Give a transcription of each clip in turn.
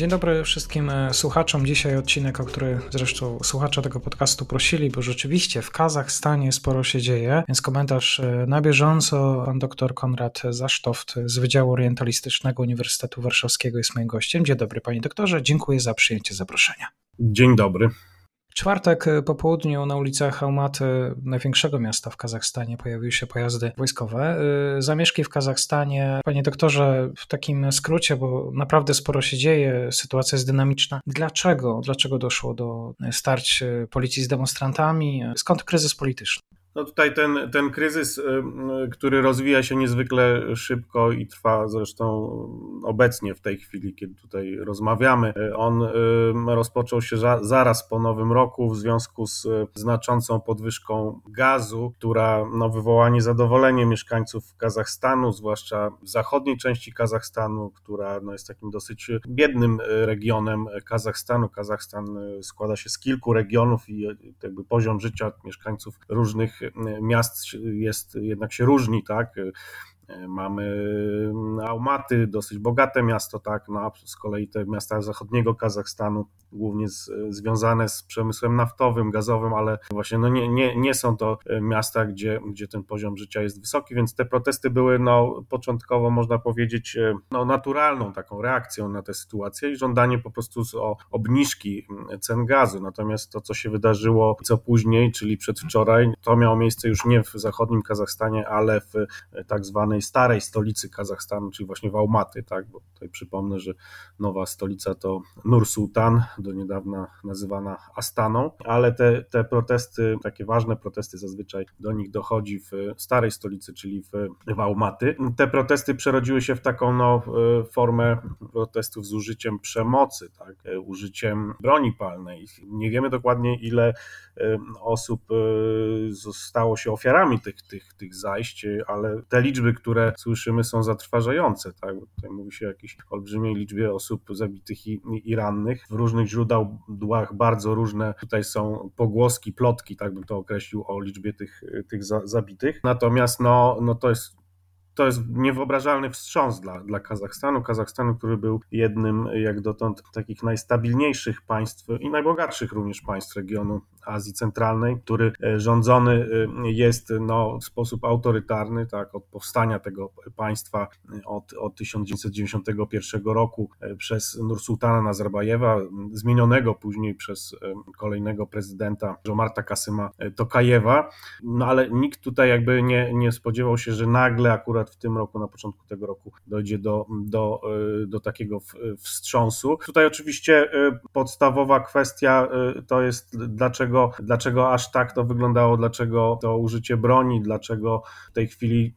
Dzień dobry wszystkim e, słuchaczom. Dzisiaj odcinek, o który zresztą słuchacze tego podcastu prosili, bo rzeczywiście w Kazachstanie sporo się dzieje, więc komentarz e, na bieżąco. Pan dr Konrad Zasztoft z Wydziału Orientalistycznego Uniwersytetu Warszawskiego jest moim gościem. Dzień dobry panie doktorze, dziękuję za przyjęcie zaproszenia. Dzień dobry czwartek e, po południu na ulicach Almaty, największego miasta w Kazachstanie, pojawiły się pojazdy wojskowe. E, zamieszki w Kazachstanie, panie doktorze, w takim skrócie, bo naprawdę sporo się dzieje, sytuacja jest dynamiczna. Dlaczego? Dlaczego doszło do starć e, policji z demonstrantami? Skąd kryzys polityczny? No tutaj ten, ten kryzys, y, y, który rozwija się niezwykle szybko i trwa zresztą obecnie w tej chwili, kiedy tutaj rozmawiamy, y, on rozpoczął się zaraz po nowym roku w związku z znaczącą podwyżką gazu, która no, wywołała niezadowolenie mieszkańców Kazachstanu, zwłaszcza zachodniej części Kazachstanu, która no, jest takim dosyć biednym regionem Kazachstanu. Kazachstan składa się z kilku regionów i jakby poziom życia mieszkańców różnych miast jest, jednak się różni, tak? Mamy mm, Almaty, dosyć bogate miasto, tak, no a z kolei te miasta zachodniego Kazachstanu, głównie z, związane z przemysłem naftowym, gazowym, ale właśnie no nie, nie, nie są to e, miasta, gdzie, gdzie ten poziom życia jest wysoki, więc te protesty były no, początkowo, można powiedzieć, e, no, naturalną taką reakcją na tę sytuację i żądanie po prostu o obniżki mm, cen gazu. Natomiast to, co się wydarzyło co później, czyli przedwczoraj, to miało miejsce już nie w zachodnim Kazachstanie, ale w e, tak zwanej starej stolicy Kazachstanu, czyli właśnie w Almaty, tak, bo tutaj przypomnę, że nowa stolica to Nur Sultan, do niedawna nazywana Astaną, ale te, te protesty, takie ważne protesty zazwyczaj do nich dochodzi w starej stolicy, czyli w, w Almaty. Te protesty przerodziły się w taką no, formę protestów z użyciem przemocy, tak, użyciem broni palnej. Nie wiemy dokładnie ile osób e, zostało się ofiarami tych, tych, tych zajść, ale te liczby, które które słyszymy są zatrważające. Tak? Tutaj mówi się o jakiejś olbrzymiej liczbie osób zabitych i, i rannych. W różnych źródłach bardzo różne tutaj są pogłoski, plotki, tak bym to określił, o liczbie tych, tych za, zabitych. Natomiast no, no to jest to jest niewyobrażalny wstrząs dla, dla Kazachstanu. Kazachstanu, który był jednym jak dotąd takich najstabilniejszych państw i najbogatszych również państw regionu Azji Centralnej, który e, rządzony e, jest no, w sposób autorytarny, tak, od powstania tego państwa e, od, od 1991 roku przez Nursultana Nazarbajewa, zmienionego później przez kolejnego prezydenta Jomarta Kasyma Tokajewa. No ale nikt tutaj jakby nie, nie spodziewał się, że nagle akurat w tym roku, na początku tego roku dojdzie do, do, do takiego wstrząsu. Tutaj oczywiście podstawowa kwestia to jest dlaczego dlaczego, dlaczego aż tak to wyglądało, dlaczego to użycie broni, dlaczego w tej chwili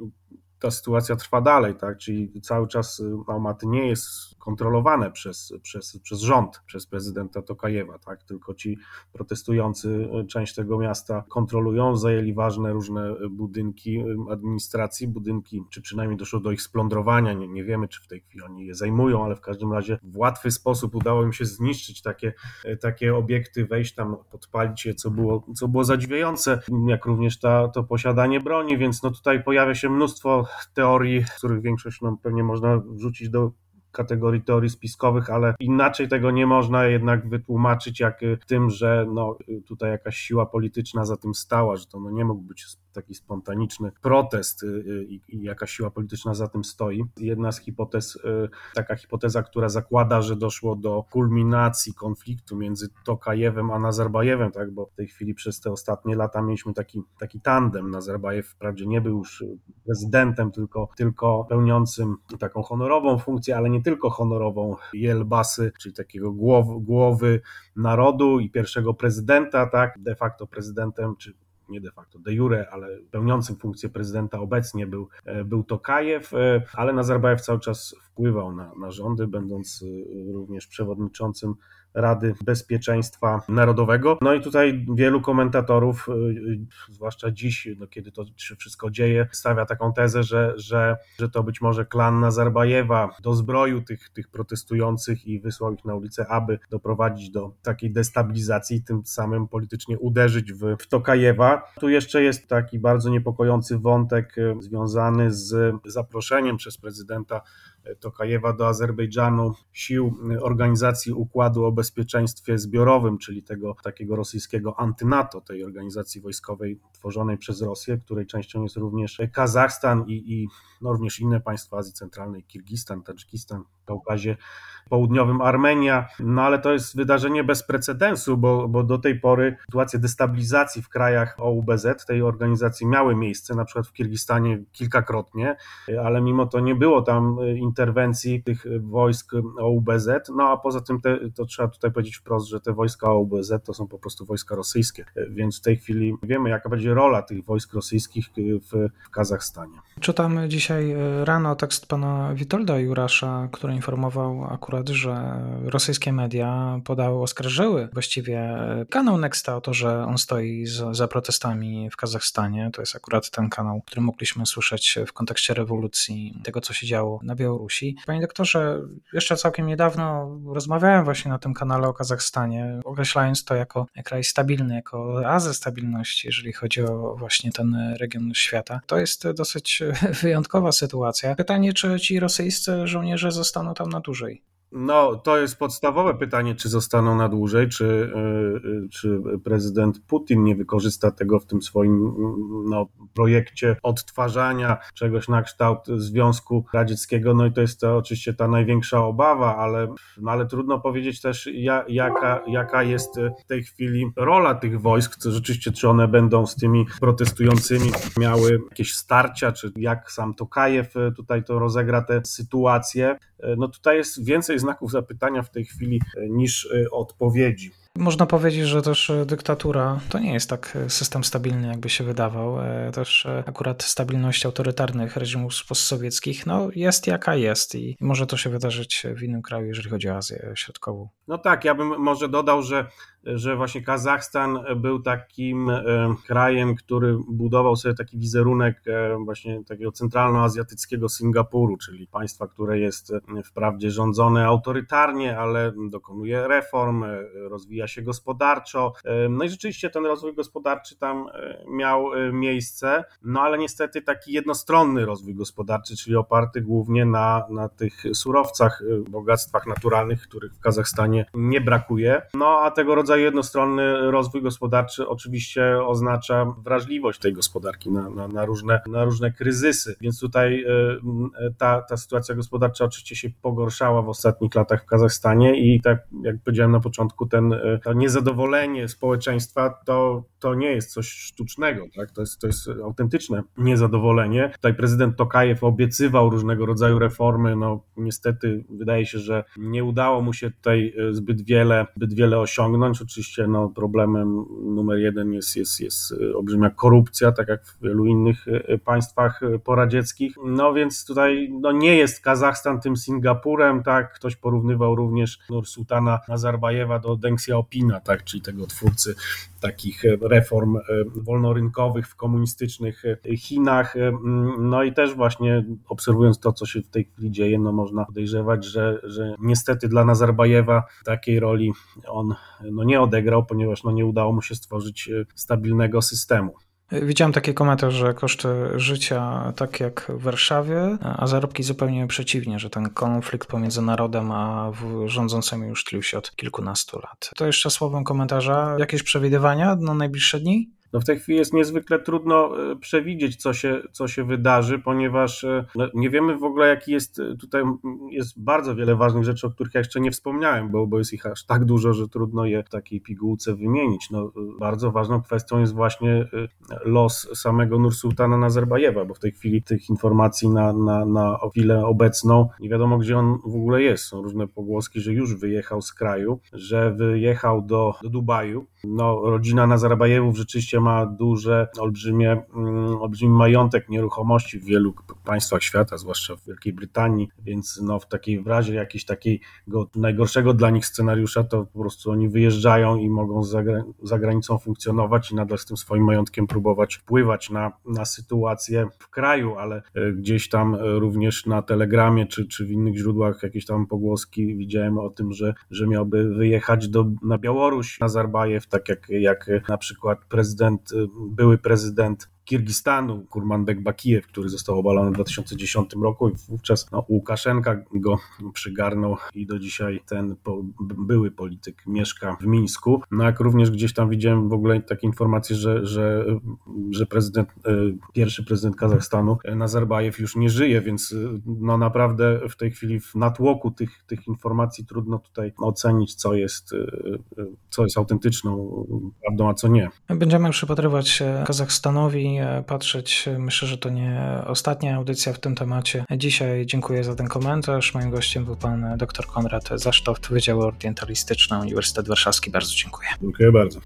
ta sytuacja trwa dalej, tak? Czyli cały czas y, Almaty nie jest kontrolowane przez, przez, przez rząd, przez prezydenta Tokajewa, tak? Tylko ci protestujący y, część tego miasta kontrolują, zajęli ważne różne budynki y, administracji, budynki, czy przynajmniej doszło do ich splądrowania, nie, nie wiemy, czy w tej chwili oni je zajmują, ale w każdym razie w łatwy sposób udało im się zniszczyć takie, takie obiekty, wejść tam, podpalić je, co było, co było zadziwiające, jak również ta, to posiadanie broni, więc no tutaj pojawia się mnóstwo teorii, których większość no, pewnie można wrzucić do kategorii teorii spiskowych, ale inaczej tego nie można jednak wytłumaczyć jak tym, że no, tutaj jakaś siła polityczna za tym stała, że to no, nie mógł być taki spontaniczny protest y, y, i, i jakaś siła polityczna za tym stoi. Jedna z hipotez, y, taka hipoteza, która zakłada, że doszło do kulminacji konfliktu między Tokajewem a Nazarbajewem, tak, bo w tej chwili przez te ostatnie lata mieliśmy taki, taki tandem. Nazarbajew wprawdzie nie był już prezydentem, tylko, tylko pełniącym taką honorową funkcję, ale nie tylko honorową Jelbasy, czyli takiego głow, głowy narodu i pierwszego prezydenta, tak, de facto prezydentem, czy nie de facto, de jure, ale pełniącym funkcję prezydenta obecnie był, był Tokajew, ale Nazarbajew cały czas wpływał na, na rządy, będąc również przewodniczącym Rady Bezpieczeństwa Narodowego. No i tutaj wielu komentatorów, y, y, zwłaszcza dziś, no kiedy to się wszystko dzieje, stawia taką tezę, że, że, że to być może klan Nazarbajewa dozbroił tych, tych protestujących i wysłał ich na ulicę, aby doprowadzić do takiej destabilizacji tym samym politycznie uderzyć w, w Tokajewa. Tu jeszcze jest taki bardzo niepokojący wątek y, związany z zaproszeniem przez prezydenta Tokajewa do Azerbejdżanu sił Organizacji Układu o Bezpieczeństwie Zbiorowym, czyli tego takiego rosyjskiego antynato, tej organizacji wojskowej tworzonej przez Rosję, której częścią jest również Kazachstan i, i no również inne państwa Azji Centralnej, Kirgistan, Tadżykistan, Kaukazie Południowym Armenia, no ale to jest wydarzenie bez precedensu, bo, bo do tej pory sytuacje destabilizacji w krajach OUBZ, tej organizacji miały miejsce, na przykład w Kirgistanie kilkakrotnie, ale mimo to nie było tam interwencji tych wojsk OUBZ, no a poza tym te, to trzeba tutaj powiedzieć wprost, że te wojska OUBZ to są po prostu wojska rosyjskie, więc w tej chwili wiemy jaka będzie rola tych wojsk rosyjskich w, w Kazachstanie. Czytamy dzisiaj rano tekst pana Witolda Jurasza, który informował akurat, że rosyjskie media podały, oskarżyły właściwie kanał Nexta o to, że on stoi za, za protestami w Kazachstanie. To jest akurat ten kanał, który mogliśmy słyszeć w kontekście rewolucji, tego co się działo na Białorusi. Panie doktorze, jeszcze całkiem niedawno rozmawiałem właśnie na tym kanale o Kazachstanie, określając to jako kraj stabilny, jako oazę stabilności, jeżeli chodzi o właśnie ten region świata. To jest dosyć wyjątkowa sytuacja. Pytanie, czy ci rosyjscy żołnierze zostaną tam na dłużej? No, to jest podstawowe pytanie, czy zostaną na dłużej, czy, e, czy prezydent Putin nie wykorzysta tego w tym swoim no, projekcie odtwarzania czegoś na kształt Związku Radzieckiego. No i to jest to oczywiście ta największa obawa, ale, no, ale trudno powiedzieć też, jaka, jaka jest w tej chwili rola tych wojsk, czy rzeczywiście, czy one będą z tymi protestującymi miały jakieś starcia, czy jak sam Tokajew tutaj to rozegra tę sytuację. No tutaj jest więcej znaków zapytania w tej chwili e, niż e, odpowiedzi. Można powiedzieć, że też e, dyktatura to nie jest tak system stabilny, jakby się wydawał. Też akurat stabilność autorytarnych reżimów postsowieckich no, jest jaka jest i może to się wydarzyć w innym kraju, jeżeli chodzi o Azję Środkową. No tak, ja bym może dodał, że że właśnie Kazachstan był takim e, krajem, który budował sobie taki wizerunek e, właśnie takiego centralnoazjatyckiego Singapuru, czyli państwa, które jest e, wprawdzie rządzone autorytarnie, ale dokonuje reform, rozwija się gospodarczo. No i rzeczywiście ten rozwój gospodarczy tam miał miejsce, no ale niestety taki jednostronny rozwój gospodarczy, czyli oparty głównie na, na tych surowcach, bogactwach naturalnych, których w Kazachstanie nie brakuje. No a tego rodzaju jednostronny rozwój gospodarczy oczywiście oznacza wrażliwość tej gospodarki na, na, na, różne, na różne kryzysy, więc tutaj e, ta, ta sytuacja gospodarcza oczywiście się pogorszała w ostatnich latach w Kazachstanie i tak jak powiedziałem na początku, ten, e, niezadowolenie społeczeństwa to, to nie jest coś sztucznego, tak? to, jest, to jest autentyczne niezadowolenie. Tutaj prezydent Tokajew obiecywał różnego rodzaju reformy, no niestety wydaje się, że nie udało mu się tutaj e, zbyt wiele, zbyt wiele osiągnąć. Oczywiście no, problemem numer jeden jest, jest, jest olbrzymia korupcja, tak jak w wielu innych e, państwach e, poradzieckich. No więc tutaj no, nie jest Kazachstan tym Singapurem, tak? Ktoś porównywał również Nursultana Nazarbajewa do Deng Xiaopina, tak? Czyli tego twórcy takich e, reform wolnorynkowych w komunistycznych Chinach. No i też właśnie obserwując to, co się w tej chwili dzieje, no można podejrzewać, że, że niestety dla Nazarbajewa takiej roli on no nie odegrał, ponieważ no nie udało mu się stworzyć e, stabilnego systemu. Widziałem taki komentarz, że koszty życia tak jak w Warszawie, a zarobki zupełnie przeciwnie, że ten konflikt pomiędzy narodem a rządzącymi już tlił się od kilkunastu lat. To jeszcze słowem komentarza. Jakieś przewidywania na najbliższe dni? No w tej chwili jest niezwykle trudno e, przewidzieć, co się, co się wydarzy, ponieważ e, no nie wiemy w ogóle, jaki jest e, tutaj, jest bardzo wiele ważnych rzeczy, o których ja jeszcze nie wspomniałem, bo, bo jest ich aż tak dużo, że trudno je w takiej pigułce wymienić. No, bardzo ważną kwestią jest właśnie los samego Nursultana Nazarbajewa, bo w tej chwili tych informacji na, na, na chwilę obecną nie wiadomo, gdzie on w ogóle jest. Są różne pogłoski, że już wyjechał z kraju, że wyjechał do, do Dubaju. No, rodzina Nazarbajewów rzeczywiście ma duże, olbrzymie, mm, olbrzymi majątek nieruchomości w wielu państwach świata, zwłaszcza w Wielkiej Brytanii, więc no, w takiej w razie jakiegoś takiego najgorszego dla nich scenariusza, to po prostu oni wyjeżdżają i mogą za, za granicą funkcjonować i nadal z tym swoim majątkiem próbować wpływać na, na sytuację w kraju, ale e, gdzieś tam również na Telegramie czy, czy w innych źródłach jakieś tam pogłoski widziałem o tym, że, że miałby wyjechać do, na Białoruś Nazarbajew, tak jak, jak na przykład prezydent, były prezydent Kirgistanu, Kurmanbek Bakijew, który został obalony w 2010 roku i wówczas no, Łukaszenka go przygarnął i do dzisiaj ten po, były polityk mieszka w Mińsku. No jak również gdzieś tam widziałem w ogóle takie informacje, że, że, że prezydent, e, pierwszy prezydent Kazachstanu, Nazarbajew już nie żyje, więc no naprawdę w tej chwili w natłoku tych, tych informacji trudno tutaj ocenić, co jest, e, co jest autentyczną prawdą, a co nie. Będziemy przypatrywać się Kazachstanowi patrzeć. Myślę, że to nie ostatnia audycja w tym temacie. Dzisiaj dziękuję za ten komentarz. Moim gościem był pan dr Konrad Zasztoft, Wydział Orientalistyczny Uniwersytet Warszawski. Bardzo dziękuję. Dziękuję bardzo.